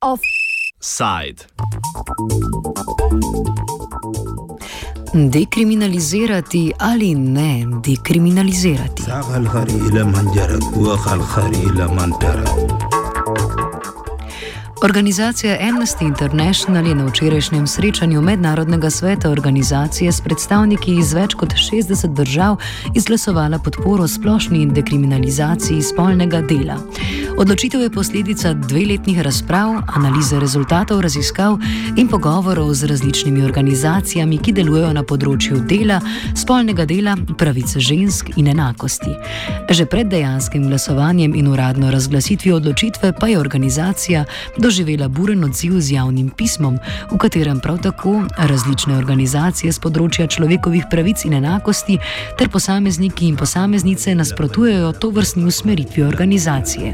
Offside. Dekriminalizirati ali ne dekriminalizirati. Organizacija Amnesty International je na včerajšnjem srečanju Mednarodnega sveta organizacije s predstavniki iz več kot 60 držav izglasovala podporo splošni dekriminalizaciji spolnega dela. Odločitev je posledica dveletnih razprav, analize rezultatov raziskav in pogovorov z različnimi organizacijami, ki delujejo na področju dela, spolnega dela, pravice žensk in enakosti. Že pred dejanskim glasovanjem in uradno razglasitvijo odločitve pa je organizacija doživela buren odziv z javnim pismom, v katerem prav tako različne organizacije z področja človekovih pravic in enakosti ter posamezniki in posameznice nasprotujejo to vrstni usmeritvi organizacije.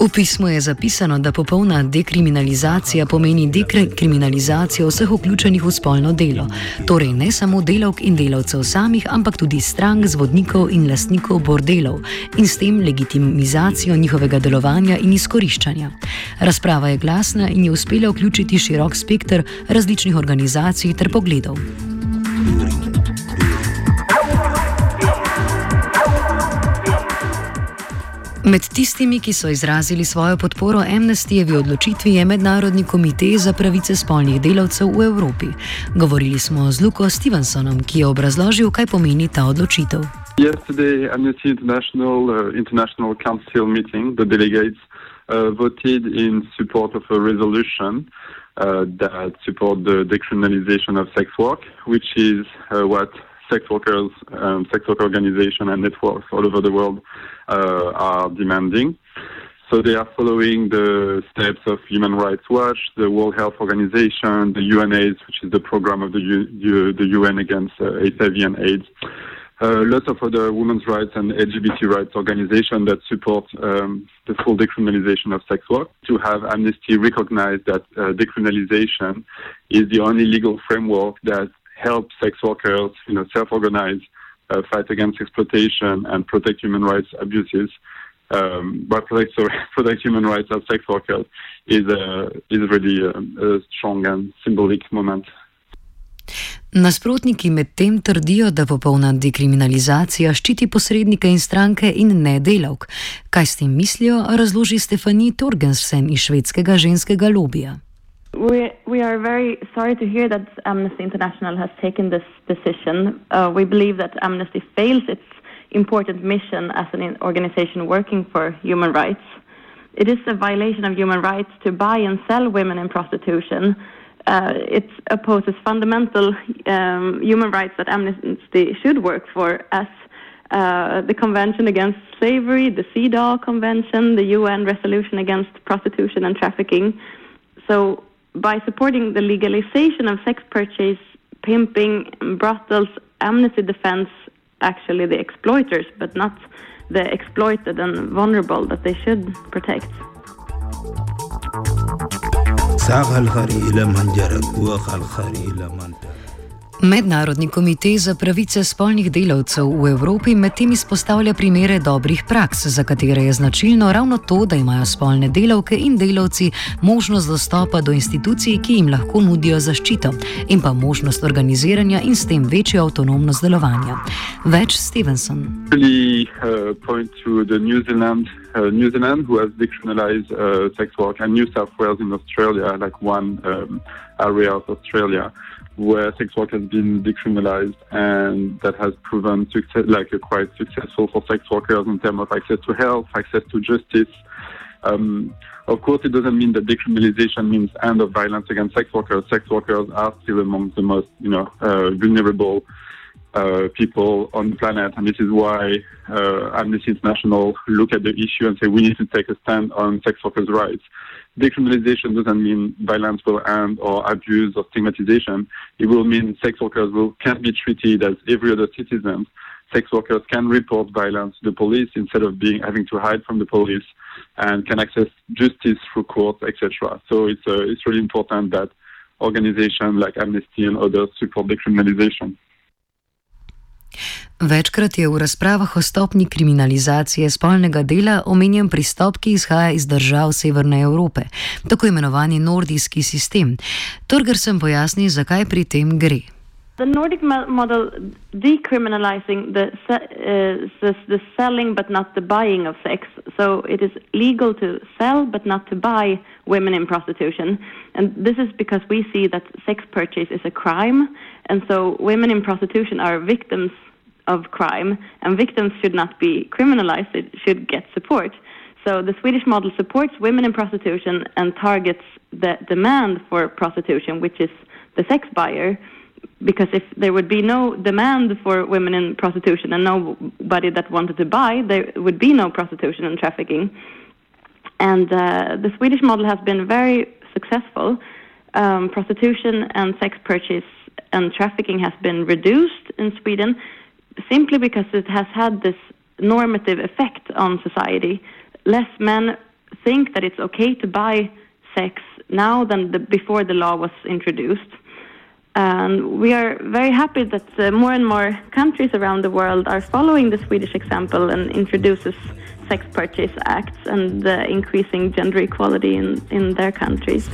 V pismu je zapisano, da popolna dekriminalizacija pomeni dekriminalizacijo vseh vključenih v spolno delo, torej ne samo delavk in delavcev samih, ampak tudi strank, zvodnikov in lastnikov bordelov in s tem legitimizacijo njihovega delovanja in izkoriščanja. Razprava je glasna in je uspela vključiti širok spektr različnih organizacij ter pogledov. Med tistimi, ki so izrazili svojo podporo Amnestyjevi odločitvi, je Mednarodni komitej za pravice spolnih delavcev v Evropi. Govorili smo z Luko Stevensonom, ki je obrazložil, kaj pomeni ta odločitev. Yesterday, Amnesty International uh, International Council meeting, the delegates uh, voted in support of a resolution uh, that support the decriminalization of sex work, which is uh, what sex workers, um, sex work organizations and networks all over the world uh, are demanding. So they are following the steps of Human Rights Watch, the World Health Organization, the UNAIDS, which is the program of the, U- the UN against uh, HIV and AIDS. Uh, lots of other women's rights and LGBT rights organizations that support um, the full decriminalization of sex work. To have Amnesty recognize that uh, decriminalization is the only legal framework that help sex workers, you know, self-organize, uh, fight against exploitation, and protect human rights abuses. Um, but protect, sorry, protect human rights of sex workers is a, is really a, a strong and symbolic moment. Nasprotniki medtem trdijo, da popolna dekriminalizacija ščiti posrednike in stranke in ne delavk. Kaj s tem mislijo, razloži Stefani Torgensen iz švedskega ženskega lobija. We, we are very sorry to hear that Amnesty International has taken this decision. Uh, we believe that Amnesty fails its important mission as an organization working for human rights. It is a violation of human rights to buy and sell women in prostitution. Uh, it opposes fundamental um, human rights that Amnesty should work for, as uh, the Convention Against Slavery, the CEDAW Convention, the UN Resolution Against Prostitution and Trafficking. So by supporting the legalization of sex purchase, pimping, brothels, Amnesty defends actually the exploiters, but not the exploited and vulnerable that they should protect. Mednarodni komitej za pravice spolnih delavcev v Evropi medtem izpostavlja primere dobrih praks, za katere je značilno ravno to, da imajo spolne delavke in delavci možnost dostopa do institucij, ki jim lahko nudijo zaščito, in pa možnost organiziranja in s tem večjo avtonomnost delovanja. Več Stevenson. Really, uh, Uh, New Zealand, who has decriminalized uh, sex work, and New South Wales in Australia, like one um, area of Australia. Where sex work has been decriminalized and that has proven success, like quite successful for sex workers in terms of access to health, access to justice. Um, of course, it doesn't mean that decriminalization means end of violence against sex workers. Sex workers are still among the most, you know, uh, vulnerable uh, people on the planet, and this is why uh, Amnesty International look at the issue and say we need to take a stand on sex workers' rights. Decriminalization doesn't mean violence will end or abuse or stigmatization. It will mean sex workers will can be treated as every other citizen. sex workers can report violence to the police instead of being having to hide from the police and can access justice through courts, etc. So it's uh, it's really important that organizations like Amnesty and others support decriminalization. Večkrat je v razpravah o stopni kriminalizacije spolnega dela omenjen pristop, ki izhaja iz držav Severne Evrope, tako imenovani nordijski sistem. Torger sem pojasnil, zakaj pri tem gre. The Nordic model decriminalizing the, uh, the, the selling but not the buying of sex. So it is legal to sell but not to buy women in prostitution. And this is because we see that sex purchase is a crime. And so women in prostitution are victims of crime. And victims should not be criminalized, they should get support. So the Swedish model supports women in prostitution and targets the demand for prostitution, which is the sex buyer because if there would be no demand for women in prostitution and nobody that wanted to buy, there would be no prostitution and trafficking. And uh, the Swedish model has been very successful. Um, prostitution and sex purchase and trafficking has been reduced in Sweden simply because it has had this normative effect on society. Less men think that it's okay to buy sex now than the, before the law was introduced. And we are very happy that uh, more and more countries around the world are following the Swedish example and introduces sex purchase acts and uh, increasing gender equality in, in their countries.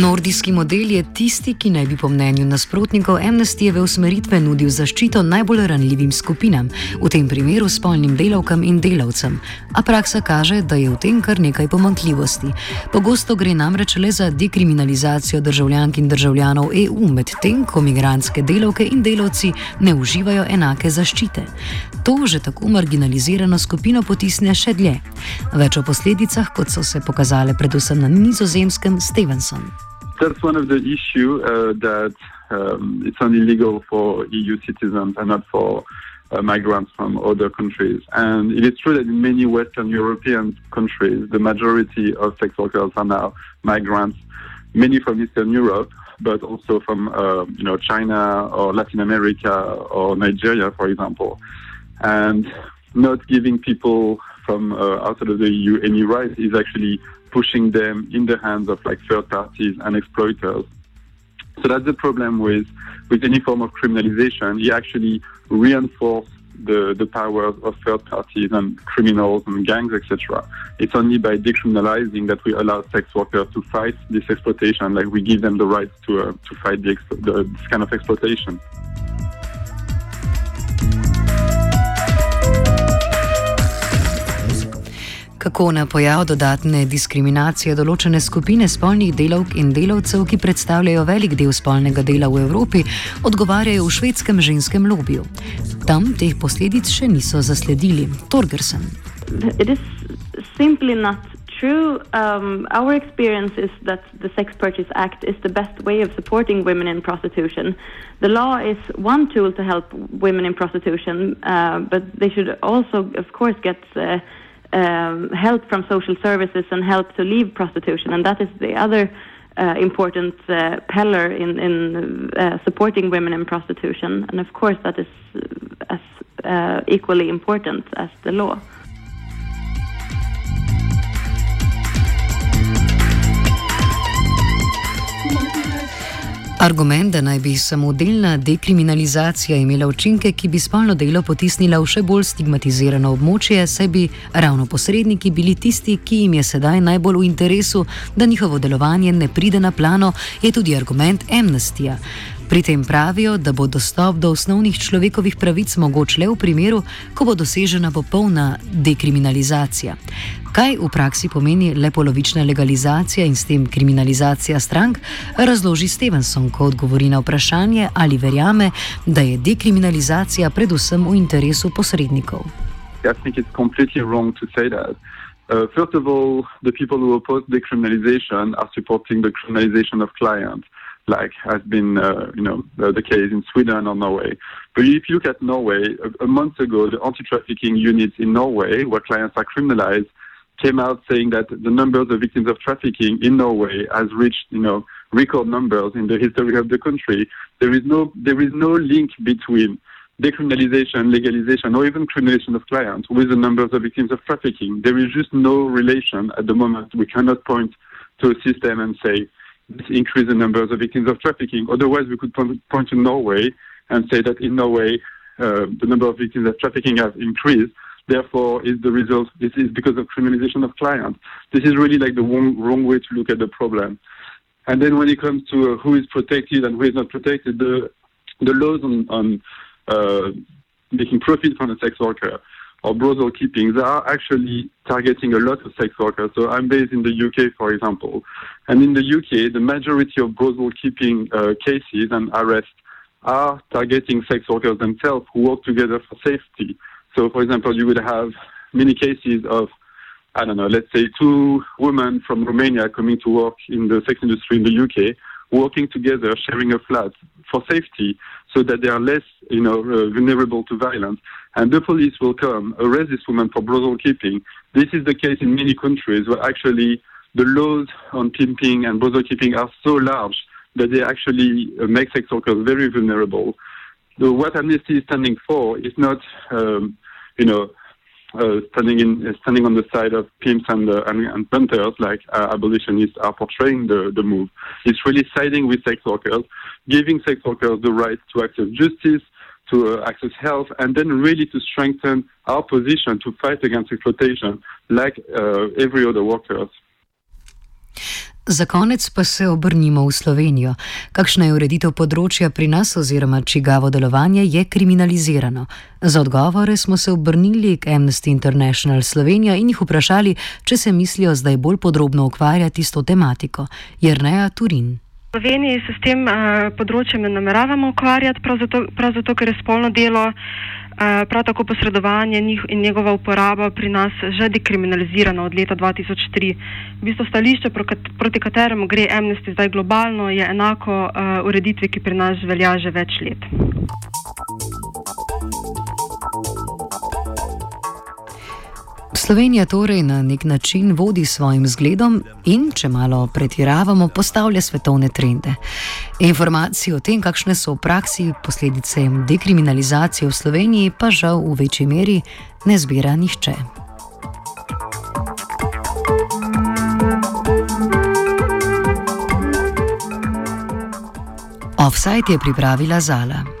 Nordijski model je tisti, ki naj bi po mnenju nasprotnikov amnestijeve usmeritve nudil zaščito najbolj ranljivim skupinam, v tem primeru spolnim delavkam in delavcem. A praksa kaže, da je v tem kar nekaj pomankljivosti. Pogosto gre namreč le za dekriminalizacijo državljank in državljanov EU, medtem ko migranske delavke in delavci ne uživajo enake zaščite. To že tako marginalizirano skupino potisne še dlje. Več o posledicah, kot so se pokazale predvsem na nizozemskem Stevenson. That's one of the issues uh, that um, it's only legal for EU citizens and not for uh, migrants from other countries. And it is true that in many Western European countries, the majority of sex workers are now migrants, many from Eastern Europe, but also from uh, you know China or Latin America or Nigeria, for example. And not giving people from uh, outside of the EU any rights is actually pushing them in the hands of like third parties and exploiters. So that's the problem with with any form of criminalization. You actually reinforce the, the powers of third parties and criminals and gangs, etc. It's only by decriminalizing that we allow sex workers to fight this exploitation, like we give them the rights to uh, to fight the, the, this kind of exploitation. Kako na pojav dodatne diskriminacije določene skupine spolnih delavk in delavcev, ki predstavljajo velik del spolnega dela v Evropi, odgovarjajo v švedskem ženskem lobiju. Tam teh posledic še niso zasledili. Torgersen. True. Um, our experience is that the Sex Purchase Act is the best way of supporting women in prostitution. The law is one tool to help women in prostitution, uh, but they should also, of course, get uh, um, help from social services and help to leave prostitution, and that is the other uh, important uh, pillar in, in uh, supporting women in prostitution. And of course, that is as uh, equally important as the law. Argument, da naj bi samodelna dekriminalizacija imela učinke, ki bi spolno delo potisnila v še bolj stigmatizirano območje, saj bi ravno posredniki bili tisti, ki jim je sedaj najbolj v interesu, da njihovo delovanje ne pride na plano, je tudi argument amnestija. Pri tem pravijo, da bo dostop do osnovnih človekovih pravic mogoč le v primeru, ko bo dosežena popolna dekriminalizacija. Kaj v praksi pomeni le polovična legalizacija in s tem kriminalizacija strank, razloži Stevenson, ko odgovori na vprašanje, ali verjame, da je dekriminalizacija predvsem v interesu posrednikov. Uh, first of all, the people who oppose decriminalization are supporting the criminalization of clients. Like has been, uh, you know, the, the, case in Sweden or Norway. But if you look at Norway, a, a month ago, the anti-trafficking units in Norway, where clients are criminalized, came out saying that the numbers of victims of trafficking in Norway has reached, you know, record numbers in the history of the country. There is no there is no link between decriminalization, legalization, or even criminalization of clients with the numbers of victims of trafficking. There is just no relation at the moment. We cannot point to a system and say increase the numbers of victims of trafficking. Otherwise, we could point to Norway and say that in Norway uh, the number of victims of trafficking has increased. Therefore, is the result. This is because of criminalization of clients. This is really like the wrong, wrong way to look at the problem. And then when it comes to uh, who is protected and who is not protected, the the laws on, on uh, making profit from a sex worker or brothel keeping, they are actually targeting a lot of sex workers. So I'm based in the UK, for example, and in the UK, the majority of brothel keeping uh, cases and arrests are targeting sex workers themselves who work together for safety. So, for example, you would have many cases of, I don't know, let's say two women from Romania coming to work in the sex industry in the UK, working together, sharing a flat for safety, so that they are less, you know, uh, vulnerable to violence. And the police will come, arrest this woman for brothel keeping. This is the case in many countries where actually the laws on pimping and brothel keeping are so large that they actually uh, make sex workers very vulnerable. So what Amnesty is standing for is not, um, you know, uh, standing in uh, standing on the side of pimps and uh, and, and punters like uh, abolitionists are portraying the, the move. It's really siding with sex workers, giving sex workers the right to access justice, to uh, access health, and then really to strengthen our position to fight against exploitation like uh, every other workers. Za konec pa se obrnimo v Slovenijo. Kakšna je ureditev področja pri nas oziroma čigavo delovanje je kriminalizirano? Za odgovore smo se obrnili k Amnesty International Slovenija in jih vprašali, če se mislijo zdaj bolj podrobno ukvarjati s to tematiko. Jerneja Turin. V Sloveniji se s tem uh, področjem ne nameravamo ukvarjati, prav zato, prav zato ker je spolno delo uh, prav tako posredovanje in njegova uporaba pri nas že dekriminalizirano od leta 2003. V bistvu stališče, proti kateremu gre Amnesty zdaj globalno, je enako uh, ureditvi, ki pri nas velja že več let. Slovenija torej na nek način vodi svojim zgledom in, če malo pretiravamo, postavlja svetovne trende. Informacije o tem, kakšne so v praksi posledice dekriminalizacije v Sloveniji, pa žal v večji meri ne zbira nihče. Offside je pripravila Zala.